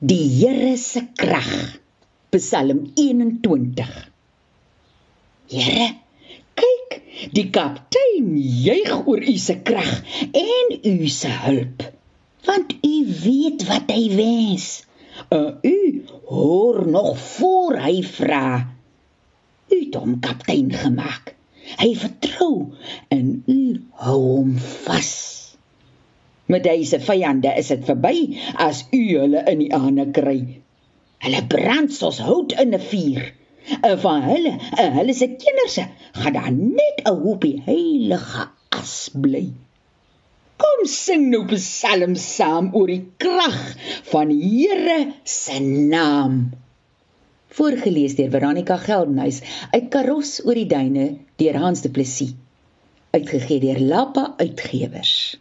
Die Here se krag. Psalm 21. Here, kyk, die kaptein juig oor u se krag en u se hulp, want u weet wat hy wens. Uh, u hoor nog voor hy vra. U het hom kaptein gemaak. Hy vertrou en u hou hom vas. Met deze vyande is dit verby as u hulle in die ane kry. Hulle brand soos hout in 'n vuur. En van hulle, en hulle se kinders, gaan daar net 'n hoopie heilige as bly. Kom sing nou psalms saam oor die krag van Here se naam. Voorgeles deur Veronica Geldenhuys uit Karos oor die duine deur Hans Du Plessis. Uitgegee deur Lapa Uitgewers.